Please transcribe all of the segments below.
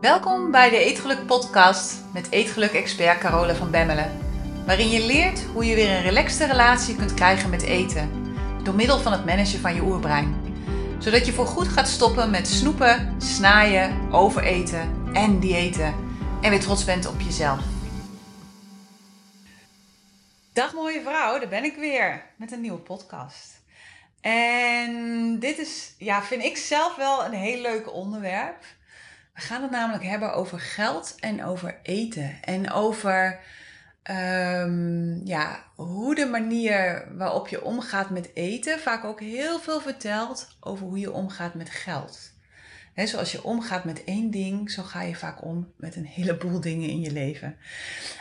Welkom bij de Eetgeluk podcast met Eetgeluk-expert Carole van Bemmelen. Waarin je leert hoe je weer een relaxte relatie kunt krijgen met eten. Door middel van het managen van je oerbrein. Zodat je voorgoed gaat stoppen met snoepen, snaaien, overeten en diëten. En weer trots bent op jezelf. Dag mooie vrouw, daar ben ik weer met een nieuwe podcast. En dit is, ja, vind ik zelf wel een heel leuk onderwerp. We gaan het namelijk hebben over geld en over eten. En over um, ja, hoe de manier waarop je omgaat met eten vaak ook heel veel vertelt over hoe je omgaat met geld. He, zoals je omgaat met één ding, zo ga je vaak om met een heleboel dingen in je leven.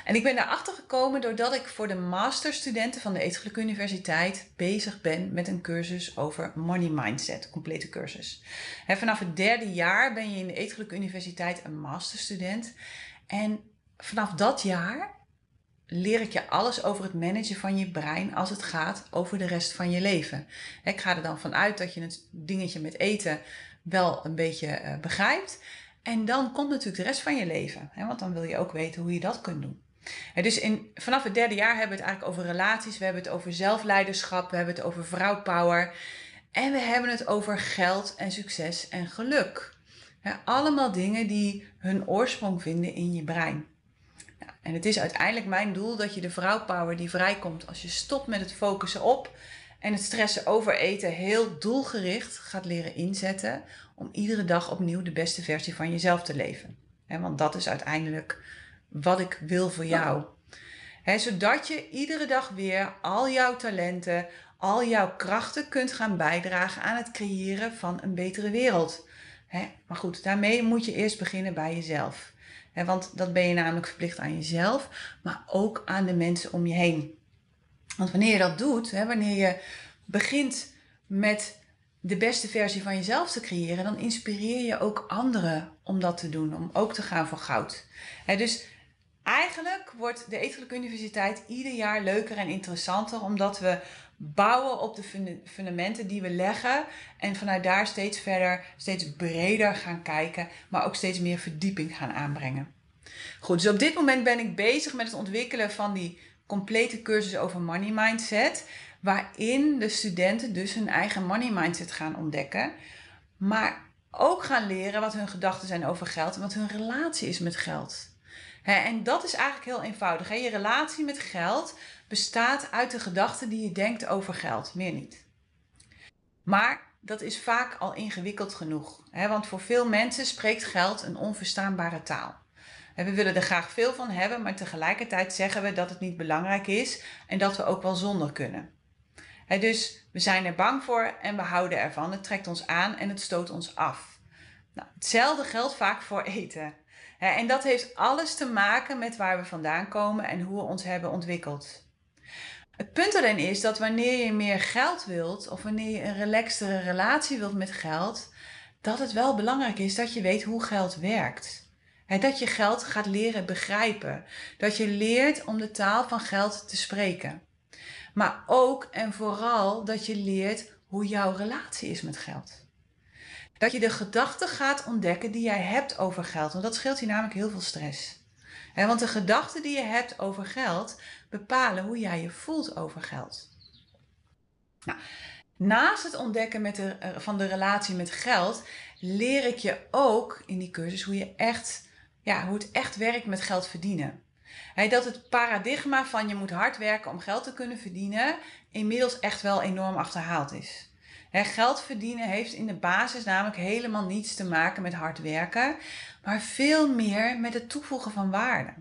En ik ben daarachter gekomen doordat ik voor de masterstudenten van de Eetgelijke Universiteit bezig ben met een cursus over money mindset, complete cursus. Vanaf het derde jaar ben je in de Eetgelijke Universiteit een masterstudent. En vanaf dat jaar leer ik je alles over het managen van je brein als het gaat over de rest van je leven. Ik ga er dan vanuit dat je het dingetje met eten wel een beetje uh, begrijpt. En dan komt natuurlijk de rest van je leven. Hè, want dan wil je ook weten hoe je dat kunt doen. En dus in, vanaf het derde jaar hebben we het eigenlijk over relaties. We hebben het over zelfleiderschap. We hebben het over vrouwpower. En we hebben het over geld en succes en geluk. allemaal dingen die hun oorsprong vinden in je brein. Nou, en het is uiteindelijk mijn doel dat je de vrouwpower die vrijkomt als je stopt met het focussen op en het stressen over eten heel doelgericht gaat leren inzetten om iedere dag opnieuw de beste versie van jezelf te leven. want dat is uiteindelijk wat ik wil voor jou. zodat je iedere dag weer al jouw talenten, al jouw krachten kunt gaan bijdragen aan het creëren van een betere wereld. maar goed, daarmee moet je eerst beginnen bij jezelf. want dat ben je namelijk verplicht aan jezelf, maar ook aan de mensen om je heen. Want wanneer je dat doet, hè, wanneer je begint met de beste versie van jezelf te creëren, dan inspireer je ook anderen om dat te doen, om ook te gaan voor goud. Dus eigenlijk wordt de Etelijke Universiteit ieder jaar leuker en interessanter, omdat we bouwen op de fundamenten die we leggen en vanuit daar steeds verder, steeds breder gaan kijken, maar ook steeds meer verdieping gaan aanbrengen. Goed, dus op dit moment ben ik bezig met het ontwikkelen van die complete cursus over money mindset. Waarin de studenten dus hun eigen money mindset gaan ontdekken. Maar ook gaan leren wat hun gedachten zijn over geld en wat hun relatie is met geld. en dat is eigenlijk heel eenvoudig. Je relatie met geld bestaat uit de gedachten die je denkt over geld, meer niet. Maar dat is vaak al ingewikkeld genoeg. want voor veel mensen spreekt geld een onverstaanbare taal. En we willen er graag veel van hebben, maar tegelijkertijd zeggen we dat het niet belangrijk is en dat we ook wel zonder kunnen. dus we zijn er bang voor en we houden ervan. Het trekt ons aan en het stoot ons af. Nou, hetzelfde geldt vaak voor eten. en dat heeft alles te maken met waar we vandaan komen en hoe we ons hebben ontwikkeld. Het punt erin is dat wanneer je meer geld wilt of wanneer je een relaxtere relatie wilt met geld, dat het wel belangrijk is dat je weet hoe geld werkt dat je geld gaat leren begrijpen. Dat je leert om de taal van geld te spreken. Maar ook en vooral dat je leert hoe jouw relatie is met geld. Dat je de gedachten gaat ontdekken die jij hebt over geld. Want dat scheelt je namelijk heel veel stress. want de gedachten die je hebt over geld bepalen hoe jij je voelt over geld. Nou, naast het ontdekken met eh, van de relatie met geld, leer ik je ook in die cursus hoe je echt ja, hoe het echt werkt met geld verdienen. dat het paradigma van je moet hard werken om geld te kunnen verdienen inmiddels echt wel enorm achterhaald is. geld verdienen heeft in de basis namelijk helemaal niets te maken met hard werken, maar veel meer met het toevoegen van waarde.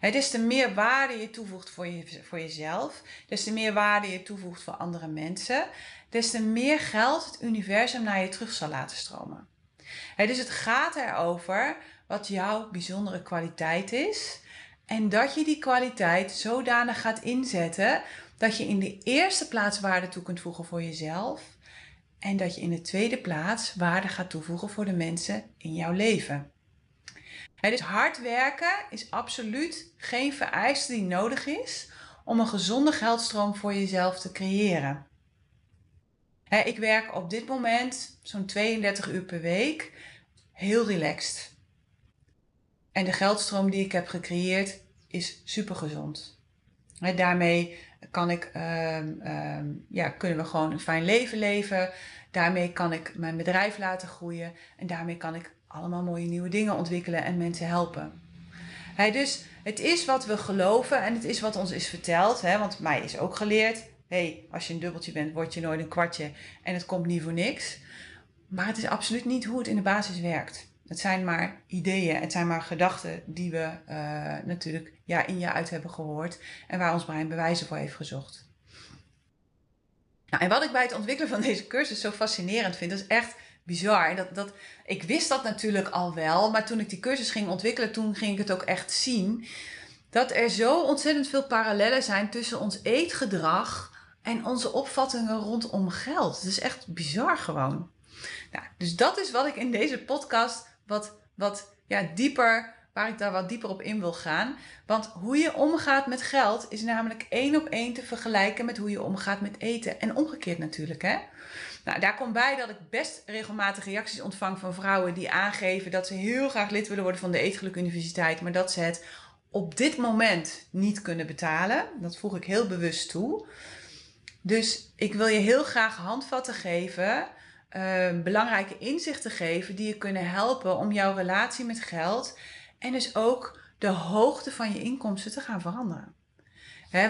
des te meer waarde je toevoegt voor, je, voor jezelf, des te meer waarde je toevoegt voor andere mensen, des te meer geld het universum naar je terug zal laten stromen. Dus het gaat erover wat jouw bijzondere kwaliteit is. En dat je die kwaliteit zodanig gaat inzetten dat je in de eerste plaats waarde toe kunt voegen voor jezelf. En dat je in de tweede plaats waarde gaat toevoegen voor de mensen in jouw leven. dus hard werken is absoluut geen vereiste die nodig is om een gezonde geldstroom voor jezelf te creëren. Ik werk op dit moment zo'n 32 uur per week heel relaxed. En de geldstroom die ik heb gecreëerd is super gezond. daarmee kan ik, ehm, ehm, ja, kunnen we gewoon een fijn leven leven. Daarmee kan ik mijn bedrijf laten groeien. En daarmee kan ik allemaal mooie nieuwe dingen ontwikkelen en mensen helpen. dus het is wat we geloven en het is wat ons is verteld. Hè, want mij is ook geleerd: hey, als je een dubbeltje bent, word je nooit een kwartje en het komt niet voor niks. Maar het is absoluut niet hoe het in de basis werkt. Het zijn maar ideeën, het zijn maar gedachten die we uh, natuurlijk ja, in je uit hebben gehoord en waar ons brein bewijzen voor heeft gezocht. Nou, en wat ik bij het ontwikkelen van deze cursus zo fascinerend vind, dat is echt bizar. Dat, dat, ik wist dat natuurlijk al wel, maar toen ik die cursus ging ontwikkelen, toen ging ik het ook echt zien. Dat er zo ontzettend veel parallellen zijn tussen ons eetgedrag en onze opvattingen rondom geld. Het is echt bizar gewoon. Nou, dus dat is wat ik in deze podcast wat, wat ja, dieper, waar ik daar wat dieper op in wil gaan. Want hoe je omgaat met geld is namelijk één op één te vergelijken met hoe je omgaat met eten. En omgekeerd natuurlijk, hè. Nou, daar komt bij dat ik best regelmatig reacties ontvang van vrouwen die aangeven dat ze heel graag lid willen worden van de Eetgeluk Universiteit, maar dat ze het op dit moment niet kunnen betalen. Dat voeg ik heel bewust toe. Dus ik wil je heel graag handvatten geven uh, belangrijke inzichten geven die je kunnen helpen om jouw relatie met geld en dus ook de hoogte van je inkomsten te gaan veranderen.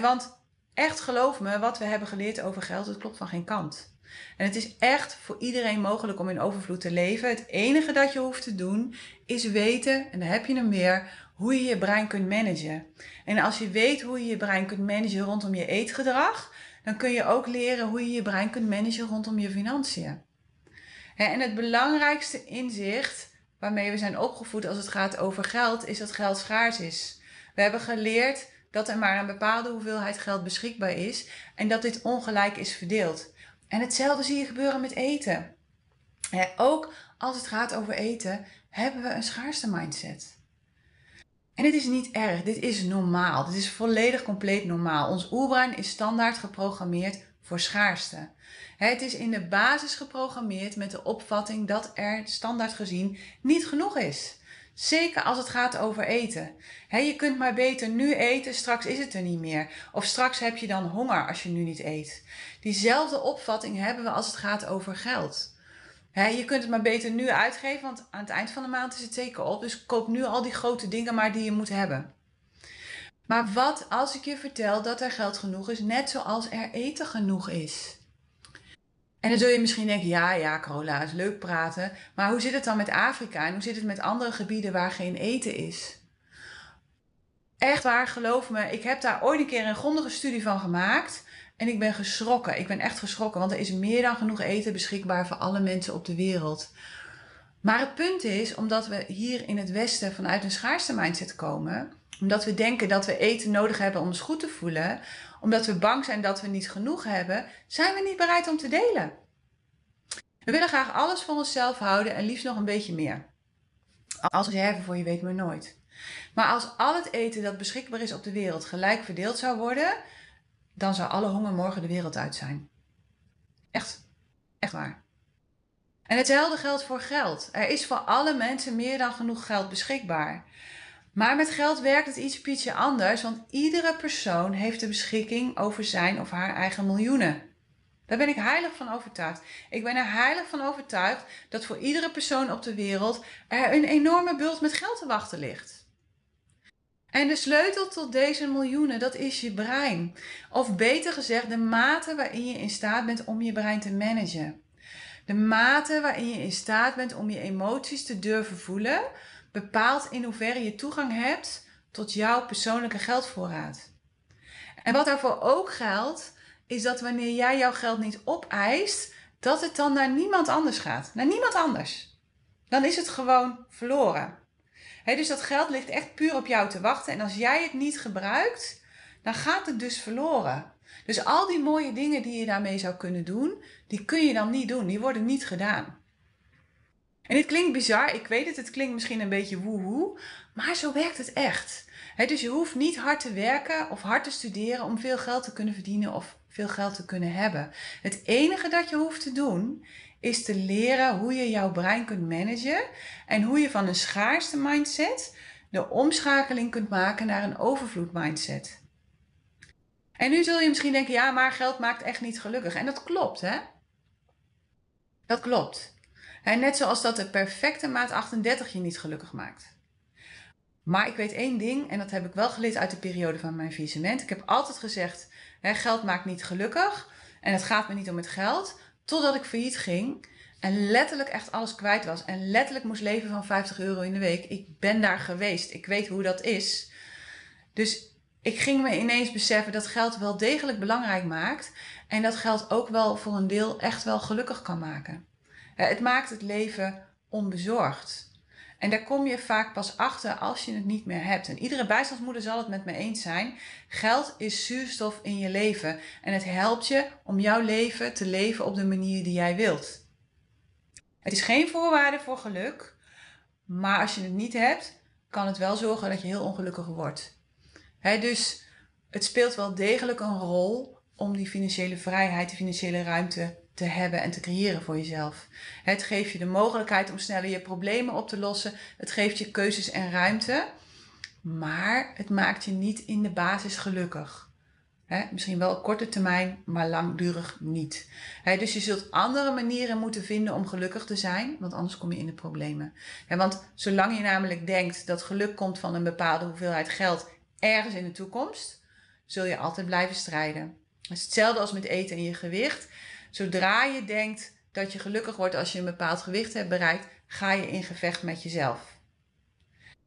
want echt geloof me, wat we hebben geleerd over geld, het klopt van geen kant. En het is echt voor iedereen mogelijk om in overvloed te leven. Het enige dat je hoeft te doen is weten, en dan heb je hem weer, hoe je je brein kunt managen. En als je weet hoe je je brein kunt managen rondom je eetgedrag, dan kun je ook leren hoe je je brein kunt managen rondom je financiën. En het belangrijkste inzicht waarmee we zijn opgevoed als het gaat over geld, is dat geld schaars is. We hebben geleerd dat er maar een bepaalde hoeveelheid geld beschikbaar is en dat dit ongelijk is verdeeld. En hetzelfde zie je gebeuren met eten. ook als het gaat over eten, hebben we een schaarste mindset. En dit is niet erg, dit is normaal. Dit is volledig compleet normaal. Ons oerbrein is standaard geprogrammeerd voor schaarste. Het is in de basis geprogrammeerd met de opvatting dat er standaard gezien niet genoeg is. Zeker als het gaat over eten. je kunt maar beter nu eten, straks is het er niet meer. Of straks heb je dan honger als je nu niet eet. Diezelfde opvatting hebben we als het gaat over geld. Je kunt het maar beter nu uitgeven, want aan het eind van de maand is het zeker op. Dus koop nu al die grote dingen maar die je moet hebben. Maar wat als ik je vertel dat er geld genoeg is, net zoals er eten genoeg is? En dan zul je misschien denken, ja, ja, Carola, is leuk praten. Maar hoe zit het dan met Afrika en hoe zit het met andere gebieden waar geen eten is? Echt waar, geloof me, ik heb daar ooit een keer een grondige studie van gemaakt. En ik ben geschrokken. Ik ben echt geschrokken, want er is meer dan genoeg eten beschikbaar voor alle mensen op de wereld. Maar het punt is, omdat we hier in het Westen vanuit een schaarste mindset komen, omdat we denken dat we eten nodig hebben om ons goed te voelen, omdat we bang zijn dat we niet genoeg hebben, zijn we niet bereid om te delen. We willen graag alles voor onszelf houden en liefst nog een beetje meer. Als reserve voor je weet maar nooit. Maar als al het eten dat beschikbaar is op de wereld gelijk verdeeld zou worden, dan zou alle honger morgen de wereld uit zijn. Echt, echt waar. En hetzelfde geldt voor geld. Er is voor alle mensen meer dan genoeg geld beschikbaar. Maar met geld werkt het iets pietje anders, want iedere persoon heeft de beschikking over zijn of haar eigen miljoenen. Daar ben ik heilig van overtuigd. Ik ben er heilig van overtuigd dat voor iedere persoon op de wereld er een enorme bult met geld te wachten ligt. En de sleutel tot deze miljoenen, dat is je brein. Of beter gezegd, de mate waarin je in staat bent om je brein te managen. De mate waarin je in staat bent om je emoties te durven voelen, bepaalt in hoeverre je toegang hebt tot jouw persoonlijke geldvoorraad. En wat daarvoor ook geldt, is dat wanneer jij jouw geld niet opeist, dat het dan naar niemand anders gaat. Naar niemand anders. Dan is het gewoon verloren. Dus dat geld ligt echt puur op jou te wachten. En als jij het niet gebruikt, dan gaat het dus verloren. Dus al die mooie dingen die je daarmee zou kunnen doen, die kun je dan niet doen. Die worden niet gedaan. En dit klinkt bizar, ik weet het, het klinkt misschien een beetje woehoe, maar zo werkt het echt. dus je hoeft niet hard te werken of hard te studeren om veel geld te kunnen verdienen of veel geld te kunnen hebben. Het enige dat je hoeft te doen is te leren hoe je jouw brein kunt managen en hoe je van een schaarste mindset de omschakeling kunt maken naar een overvloed mindset. En nu zul je misschien denken, ja, maar geld maakt echt niet gelukkig. En dat klopt, hè? Dat klopt. Net zoals dat de perfecte maat 38 je niet gelukkig maakt. Maar ik weet één ding, en dat heb ik wel geleerd uit de periode van mijn visement. Ik heb altijd gezegd, hè, geld maakt niet gelukkig. En het gaat me niet om het geld. Totdat ik failliet ging. En letterlijk echt alles kwijt was. En letterlijk moest leven van 50 euro in de week. Ik ben daar geweest. Ik weet hoe dat is. Dus ik ging me ineens beseffen dat geld wel degelijk belangrijk maakt. En dat geld ook wel voor een deel echt wel gelukkig kan maken. Het maakt het leven onbezorgd. En daar kom je vaak pas achter als je het niet meer hebt. En iedere bijstandsmoeder zal het met me eens zijn. Geld is zuurstof in je leven. En het helpt je om jouw leven te leven op de manier die jij wilt. Het is geen voorwaarde voor geluk. Maar als je het niet hebt, kan het wel zorgen dat je heel ongelukkig wordt. dus het speelt wel degelijk een rol om die financiële vrijheid, die financiële ruimte te hebben en te creëren voor jezelf. Het geeft je de mogelijkheid om sneller je problemen op te lossen. Het geeft je keuzes en ruimte. Maar het maakt je niet in de basis gelukkig. misschien wel op korte termijn, maar langdurig niet. dus je zult andere manieren moeten vinden om gelukkig te zijn, want anders kom je in de problemen. want zolang je namelijk denkt dat geluk komt van een bepaalde hoeveelheid geld ergens in de toekomst, zul je altijd blijven strijden. Het is hetzelfde als met eten en je gewicht. Zodra je denkt dat je gelukkig wordt als je een bepaald gewicht hebt bereikt, ga je in gevecht met jezelf.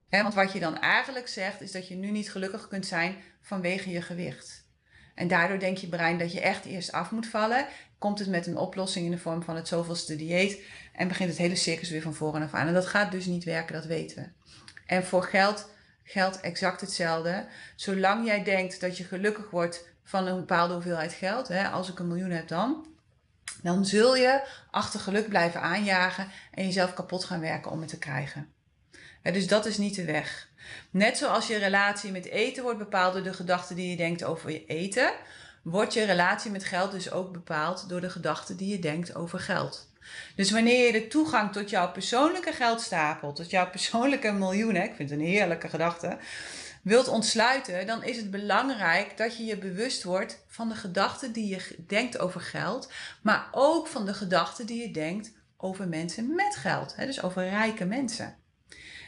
want wat je dan eigenlijk zegt, is dat je nu niet gelukkig kunt zijn vanwege je gewicht. En daardoor denkt je brein dat je echt eerst af moet vallen. Komt het met een oplossing in de vorm van het zoveelste dieet. En begint het hele circus weer van voren af aan. En dat gaat dus niet werken, dat weten we. En voor geld geldt exact hetzelfde. Zolang jij denkt dat je gelukkig wordt van een bepaalde hoeveelheid geld, als ik een miljoen heb dan, dan zul je achter geluk blijven aanjagen en jezelf kapot gaan werken om het te krijgen. dus dat is niet de weg. Net zoals je relatie met eten wordt bepaald door de gedachten die je denkt over je eten, wordt je relatie met geld dus ook bepaald door de gedachten die je denkt over geld. Dus wanneer je de toegang tot jouw persoonlijke geldstapel, tot jouw persoonlijke miljoenen, ik vind het een heerlijke gedachte, wilt ontsluiten, dan is het belangrijk dat je je bewust wordt van de gedachten die je denkt over geld, maar ook van de gedachten die je denkt over mensen met geld, hè, dus over rijke mensen.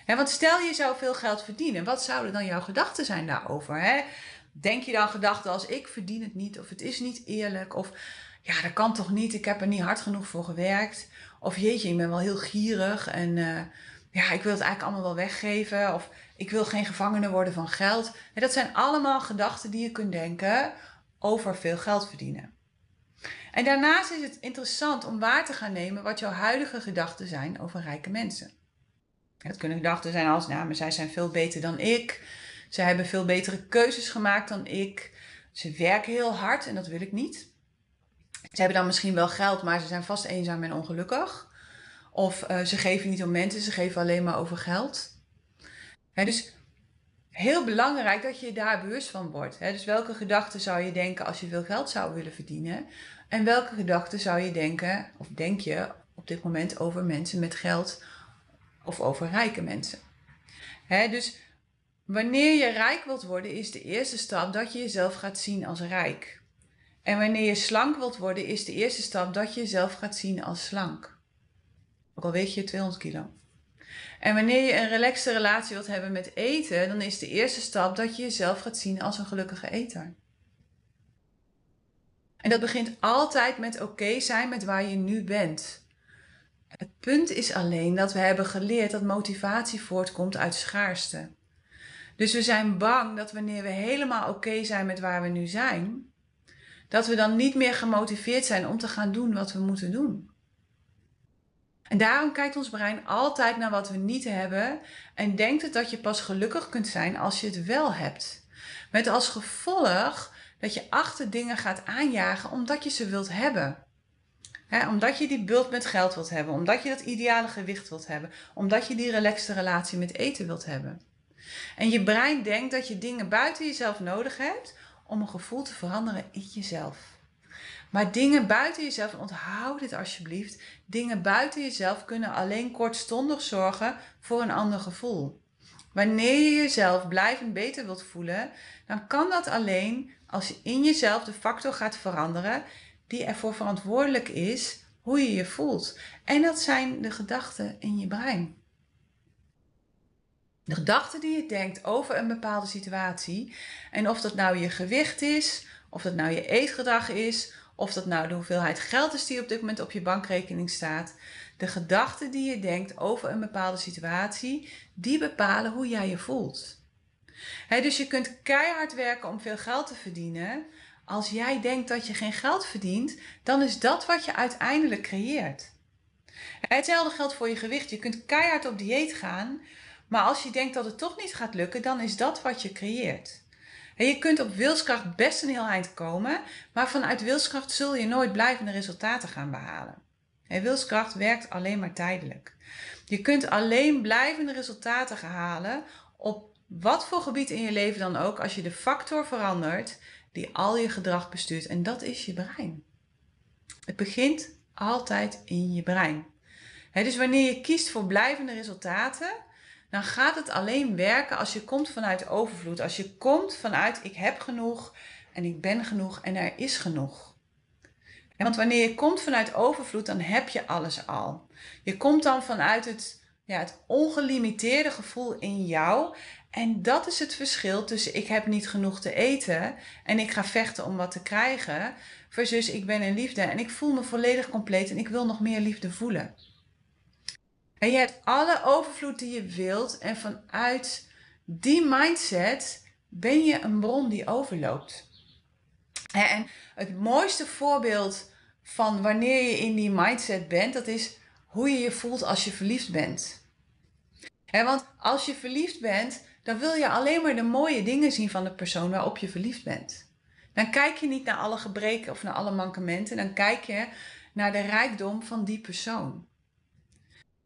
Hè, want stel je zou veel geld verdienen, wat zouden dan jouw gedachten zijn daarover? Hè? Denk je dan gedachten als ik verdien het niet, of het is niet eerlijk, of ja, dat kan toch niet, ik heb er niet hard genoeg voor gewerkt, of jeetje, ik ben wel heel gierig en uh, ja, ik wil het eigenlijk allemaal wel weggeven, of ik wil geen gevangene worden van geld. Dat zijn allemaal gedachten die je kunt denken over veel geld verdienen. En daarnaast is het interessant om waar te gaan nemen wat jouw huidige gedachten zijn over rijke mensen. Het kunnen gedachten zijn als, nou, maar zij zijn veel beter dan ik. Ze hebben veel betere keuzes gemaakt dan ik. Ze werken heel hard en dat wil ik niet. Ze hebben dan misschien wel geld, maar ze zijn vast eenzaam en ongelukkig. Of uh, ze geven niet om mensen, ze geven alleen maar over geld dus heel belangrijk dat je daar bewust van wordt. dus welke gedachten zou je denken als je veel geld zou willen verdienen? En welke gedachten zou je denken, of denk je op dit moment over mensen met geld of over rijke mensen? dus wanneer je rijk wilt worden, is de eerste stap dat je jezelf gaat zien als rijk. En wanneer je slank wilt worden, is de eerste stap dat je jezelf gaat zien als slank. Ook al weeg je 200 kilo. En wanneer je een relaxte relatie wilt hebben met eten, dan is de eerste stap dat je jezelf gaat zien als een gelukkige eter. En dat begint altijd met oké zijn met waar je nu bent. Het punt is alleen dat we hebben geleerd dat motivatie voortkomt uit schaarste. Dus we zijn bang dat wanneer we helemaal oké zijn met waar we nu zijn, dat we dan niet meer gemotiveerd zijn om te gaan doen wat we moeten doen. En daarom kijkt ons brein altijd naar wat we niet hebben en denkt het dat je pas gelukkig kunt zijn als je het wel hebt. Met als gevolg dat je achter dingen gaat aanjagen omdat je ze wilt hebben. omdat je die bult met geld wilt hebben, omdat je dat ideale gewicht wilt hebben, omdat je die relaxte relatie met eten wilt hebben. En je brein denkt dat je dingen buiten jezelf nodig hebt om een gevoel te veranderen in jezelf. Maar dingen buiten jezelf, onthoud dit alsjeblieft, dingen buiten jezelf kunnen alleen kortstondig zorgen voor een ander gevoel. wanneer je jezelf blijvend beter wilt voelen, dan kan dat alleen als je in jezelf de factor gaat veranderen die ervoor verantwoordelijk is hoe je je voelt. En dat zijn de gedachten in je brein. De gedachten die je denkt over een bepaalde situatie. En of dat nou je gewicht is, of dat nou je eetgedrag is, of dat nou de hoeveelheid geld is die op dit moment op je bankrekening staat. De gedachten die je denkt over een bepaalde situatie, die bepalen hoe jij je voelt. dus je kunt keihard werken om veel geld te verdienen. Als jij denkt dat je geen geld verdient, dan is dat wat je uiteindelijk creëert. Hetzelfde geldt voor je gewicht. Je kunt keihard op dieet gaan, maar als je denkt dat het toch niet gaat lukken, dan is dat wat je creëert. En je kunt op wilskracht best een heel eind komen, maar vanuit wilskracht zul je nooit blijvende resultaten gaan behalen. En wilskracht werkt alleen maar tijdelijk. Je kunt alleen blijvende resultaten gaan halen op wat voor gebied in je leven dan ook, als je de factor verandert die al je gedrag bestuurt. En dat is je brein. Het begint altijd in je brein. dus wanneer je kiest voor blijvende resultaten, dan gaat het alleen werken als je komt vanuit overvloed. Als je komt vanuit ik heb genoeg en ik ben genoeg en er is genoeg. want wanneer je komt vanuit overvloed, dan heb je alles al. Je komt dan vanuit het, ja, het ongelimiteerde gevoel in jou. En dat is het verschil tussen ik heb niet genoeg te eten en ik ga vechten om wat te krijgen. Versus ik ben in liefde en ik voel me volledig compleet en ik wil nog meer liefde voelen. En je hebt alle overvloed die je wilt. En vanuit die mindset ben je een bron die overloopt. En het mooiste voorbeeld van wanneer je in die mindset bent, dat is hoe je je voelt als je verliefd bent. want als je verliefd bent, dan wil je alleen maar de mooie dingen zien van de persoon waarop je verliefd bent. Dan kijk je niet naar alle gebreken of naar alle mankementen, dan kijk je naar de rijkdom van die persoon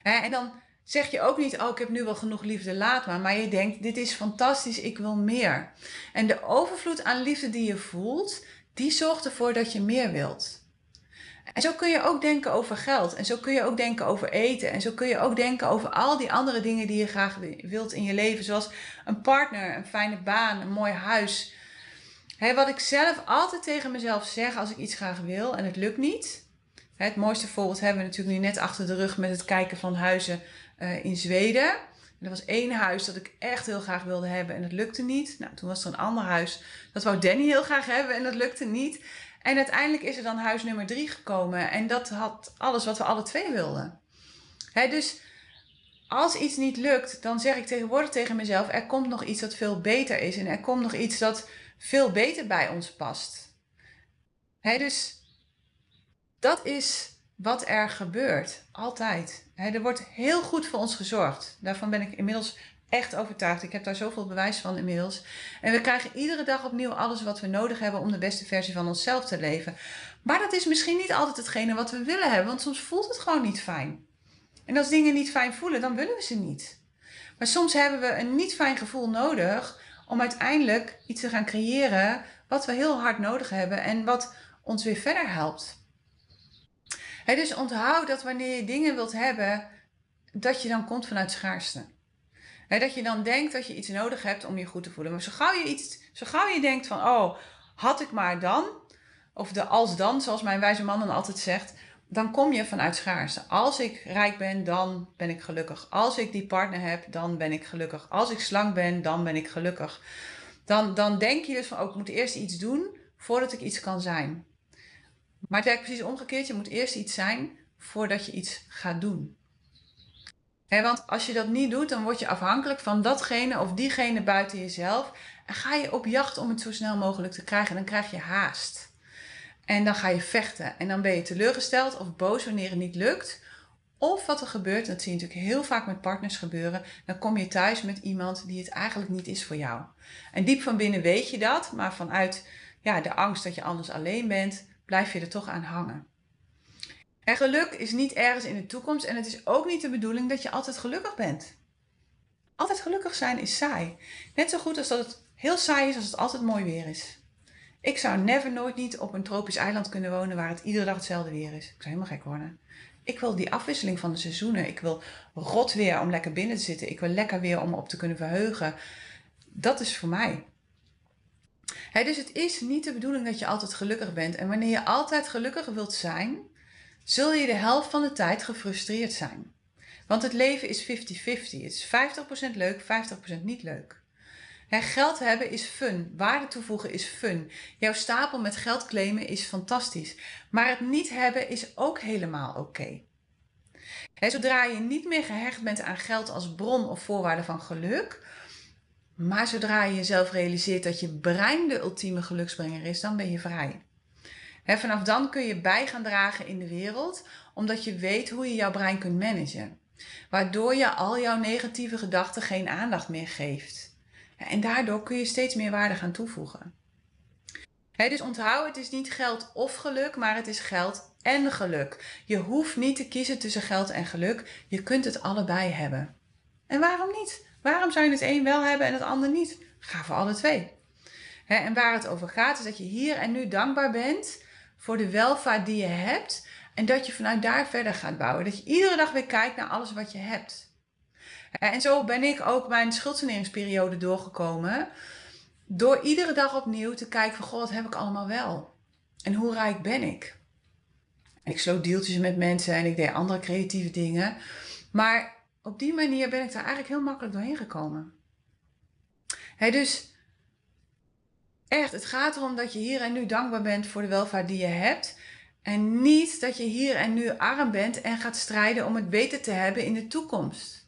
en dan zeg je ook niet, oh ik heb nu wel genoeg liefde, laat maar. Maar je denkt, dit is fantastisch, ik wil meer. En de overvloed aan liefde die je voelt, die zorgt ervoor dat je meer wilt. En zo kun je ook denken over geld. En zo kun je ook denken over eten. En zo kun je ook denken over al die andere dingen die je graag wilt in je leven. Zoals een partner, een fijne baan, een mooi huis. wat ik zelf altijd tegen mezelf zeg als ik iets graag wil en het lukt niet. Het mooiste voorbeeld hebben we natuurlijk nu net achter de rug met het kijken van huizen uh, in Zweden. Er was één huis dat ik echt heel graag wilde hebben en dat lukte niet. Nou, toen was er een ander huis dat wou Danny heel graag hebben en dat lukte niet. En uiteindelijk is er dan huis nummer drie gekomen en dat had alles wat we alle twee wilden. Dus als iets niet lukt, dan zeg ik tegenwoordig tegen mezelf: er komt nog iets dat veel beter is en er komt nog iets dat veel beter bij ons past. Dus dat is wat er gebeurt. Altijd. er wordt heel goed voor ons gezorgd. Daarvan ben ik inmiddels echt overtuigd. Ik heb daar zoveel bewijs van inmiddels. En we krijgen iedere dag opnieuw alles wat we nodig hebben om de beste versie van onszelf te leven. Maar dat is misschien niet altijd hetgene wat we willen hebben, want soms voelt het gewoon niet fijn. En als dingen niet fijn voelen, dan willen we ze niet. Maar soms hebben we een niet fijn gevoel nodig om uiteindelijk iets te gaan creëren wat we heel hard nodig hebben en wat ons weer verder helpt dus onthoud dat wanneer je dingen wilt hebben, dat je dan komt vanuit schaarste. dat je dan denkt dat je iets nodig hebt om je goed te voelen. Maar zo gauw je, iets, zo gauw je denkt van, oh, had ik maar dan, of de als dan, zoals mijn wijze man dan altijd zegt, dan kom je vanuit schaarste. Als ik rijk ben, dan ben ik gelukkig. Als ik die partner heb, dan ben ik gelukkig. Als ik slank ben, dan ben ik gelukkig. Dan, dan denk je dus van, oh, ik moet eerst iets doen voordat ik iets kan zijn. Maar het werkt precies omgekeerd. Je moet eerst iets zijn voordat je iets gaat doen. want als je dat niet doet, dan word je afhankelijk van datgene of diegene buiten jezelf. En ga je op jacht om het zo snel mogelijk te krijgen. Dan krijg je haast. En dan ga je vechten. En dan ben je teleurgesteld of boos wanneer het niet lukt. Of wat er gebeurt, dat zie je natuurlijk heel vaak met partners gebeuren. Dan kom je thuis met iemand die het eigenlijk niet is voor jou. En diep van binnen weet je dat, maar vanuit ja, de angst dat je anders alleen bent, blijf je er toch aan hangen. En geluk is niet ergens in de toekomst en het is ook niet de bedoeling dat je altijd gelukkig bent. Altijd gelukkig zijn is saai. Net zo goed als dat het heel saai is als het altijd mooi weer is. Ik zou never nooit niet op een tropisch eiland kunnen wonen waar het iedere dag hetzelfde weer is. Ik zou helemaal gek worden. Ik wil die afwisseling van de seizoenen. Ik wil rot weer om lekker binnen te zitten. Ik wil lekker weer om op te kunnen verheugen. Dat is voor mij. Dus het is niet de bedoeling dat je altijd gelukkig bent. En wanneer je altijd gelukkig wilt zijn, zul je de helft van de tijd gefrustreerd zijn. Want het leven is 50-50. Het is 50% leuk, 50% niet leuk. geld hebben is fun. Waarde toevoegen is fun. Jouw stapel met geld claimen is fantastisch. Maar het niet hebben is ook helemaal oké. Zodra je niet meer gehecht bent aan geld als bron of voorwaarde van geluk, maar zodra je jezelf realiseert dat je brein de ultieme geluksbrenger is, dan ben je vrij. vanaf dan kun je bij gaan dragen in de wereld, omdat je weet hoe je jouw brein kunt managen. Waardoor je al jouw negatieve gedachten geen aandacht meer geeft. En daardoor kun je steeds meer waarde gaan toevoegen. dus onthoud, het is niet geld of geluk, maar het is geld en geluk. Je hoeft niet te kiezen tussen geld en geluk. Je kunt het allebei hebben. En waarom niet? Waarom zou je het een wel hebben en het ander niet? Ga voor alle twee. en waar het over gaat is dat je hier en nu dankbaar bent voor de welvaart die je hebt. En dat je vanuit daar verder gaat bouwen. Dat je iedere dag weer kijkt naar alles wat je hebt. En zo ben ik ook mijn schuldsaneringsperiode doorgekomen. Door iedere dag opnieuw te kijken van, god, wat heb ik allemaal wel? En hoe rijk ben ik? Ik sloot deeltjes met mensen en ik deed andere creatieve dingen. Maar op die manier ben ik daar eigenlijk heel makkelijk doorheen gekomen. dus echt, het gaat erom dat je hier en nu dankbaar bent voor de welvaart die je hebt. En niet dat je hier en nu arm bent en gaat strijden om het beter te hebben in de toekomst.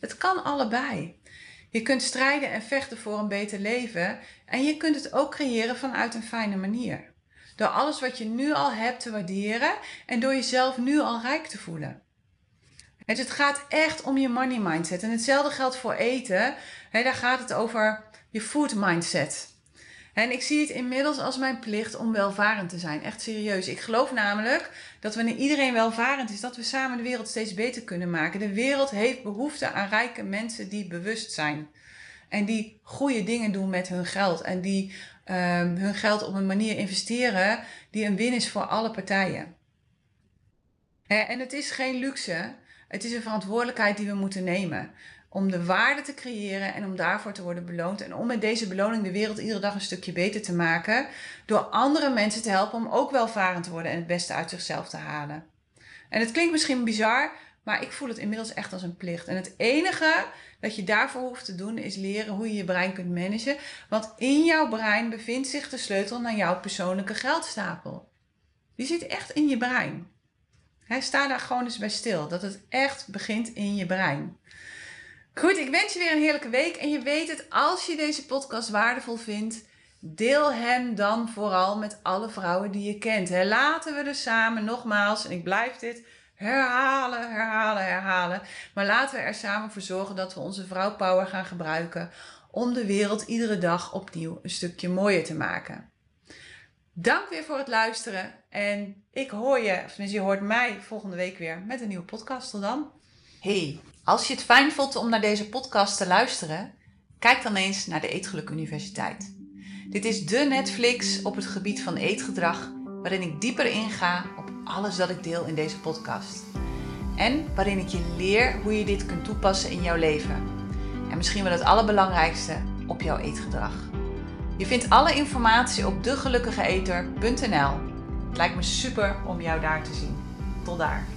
Het kan allebei. Je kunt strijden en vechten voor een beter leven en je kunt het ook creëren vanuit een fijne manier. Door alles wat je nu al hebt te waarderen en door jezelf nu al rijk te voelen. Het gaat echt om je money mindset. En hetzelfde geldt voor eten. daar gaat het over je food mindset. En ik zie het inmiddels als mijn plicht om welvarend te zijn. Echt serieus. Ik geloof namelijk dat wanneer iedereen welvarend is, dat we samen de wereld steeds beter kunnen maken. De wereld heeft behoefte aan rijke mensen die bewust zijn. En die goede dingen doen met hun geld. En die um, hun geld op een manier investeren die een win is voor alle partijen. en het is geen luxe. Het is een verantwoordelijkheid die we moeten nemen. Om de waarde te creëren en om daarvoor te worden beloond. En om met deze beloning de wereld iedere dag een stukje beter te maken. Door andere mensen te helpen om ook welvarend te worden en het beste uit zichzelf te halen. En het klinkt misschien bizar, maar ik voel het inmiddels echt als een plicht. En het enige dat je daarvoor hoeft te doen is leren hoe je je brein kunt managen. Want in jouw brein bevindt zich de sleutel naar jouw persoonlijke geldstapel. Die zit echt in je brein. He, sta daar gewoon eens bij stil. Dat het echt begint in je brein. Goed, ik wens je weer een heerlijke week. En je weet het, als je deze podcast waardevol vindt, deel hem dan vooral met alle vrouwen die je kent. laten we er samen nogmaals, en ik blijf dit herhalen, herhalen, herhalen. Maar laten we er samen voor zorgen dat we onze vrouwpower gaan gebruiken om de wereld iedere dag opnieuw een stukje mooier te maken. Dank weer voor het luisteren en ik hoor je, of tenminste je hoort mij volgende week weer met een nieuwe podcast. Tot dan. Hey, als je het fijn vond om naar deze podcast te luisteren, kijk dan eens naar de Eetgeluk Universiteit. Dit is de Netflix op het gebied van eetgedrag, waarin ik dieper inga op alles dat ik deel in deze podcast. En waarin ik je leer hoe je dit kunt toepassen in jouw leven. En misschien wel het allerbelangrijkste, op jouw eetgedrag. Je vindt alle informatie op degelukkigeeter.nl. Het lijkt me super om jou daar te zien. Tot daar.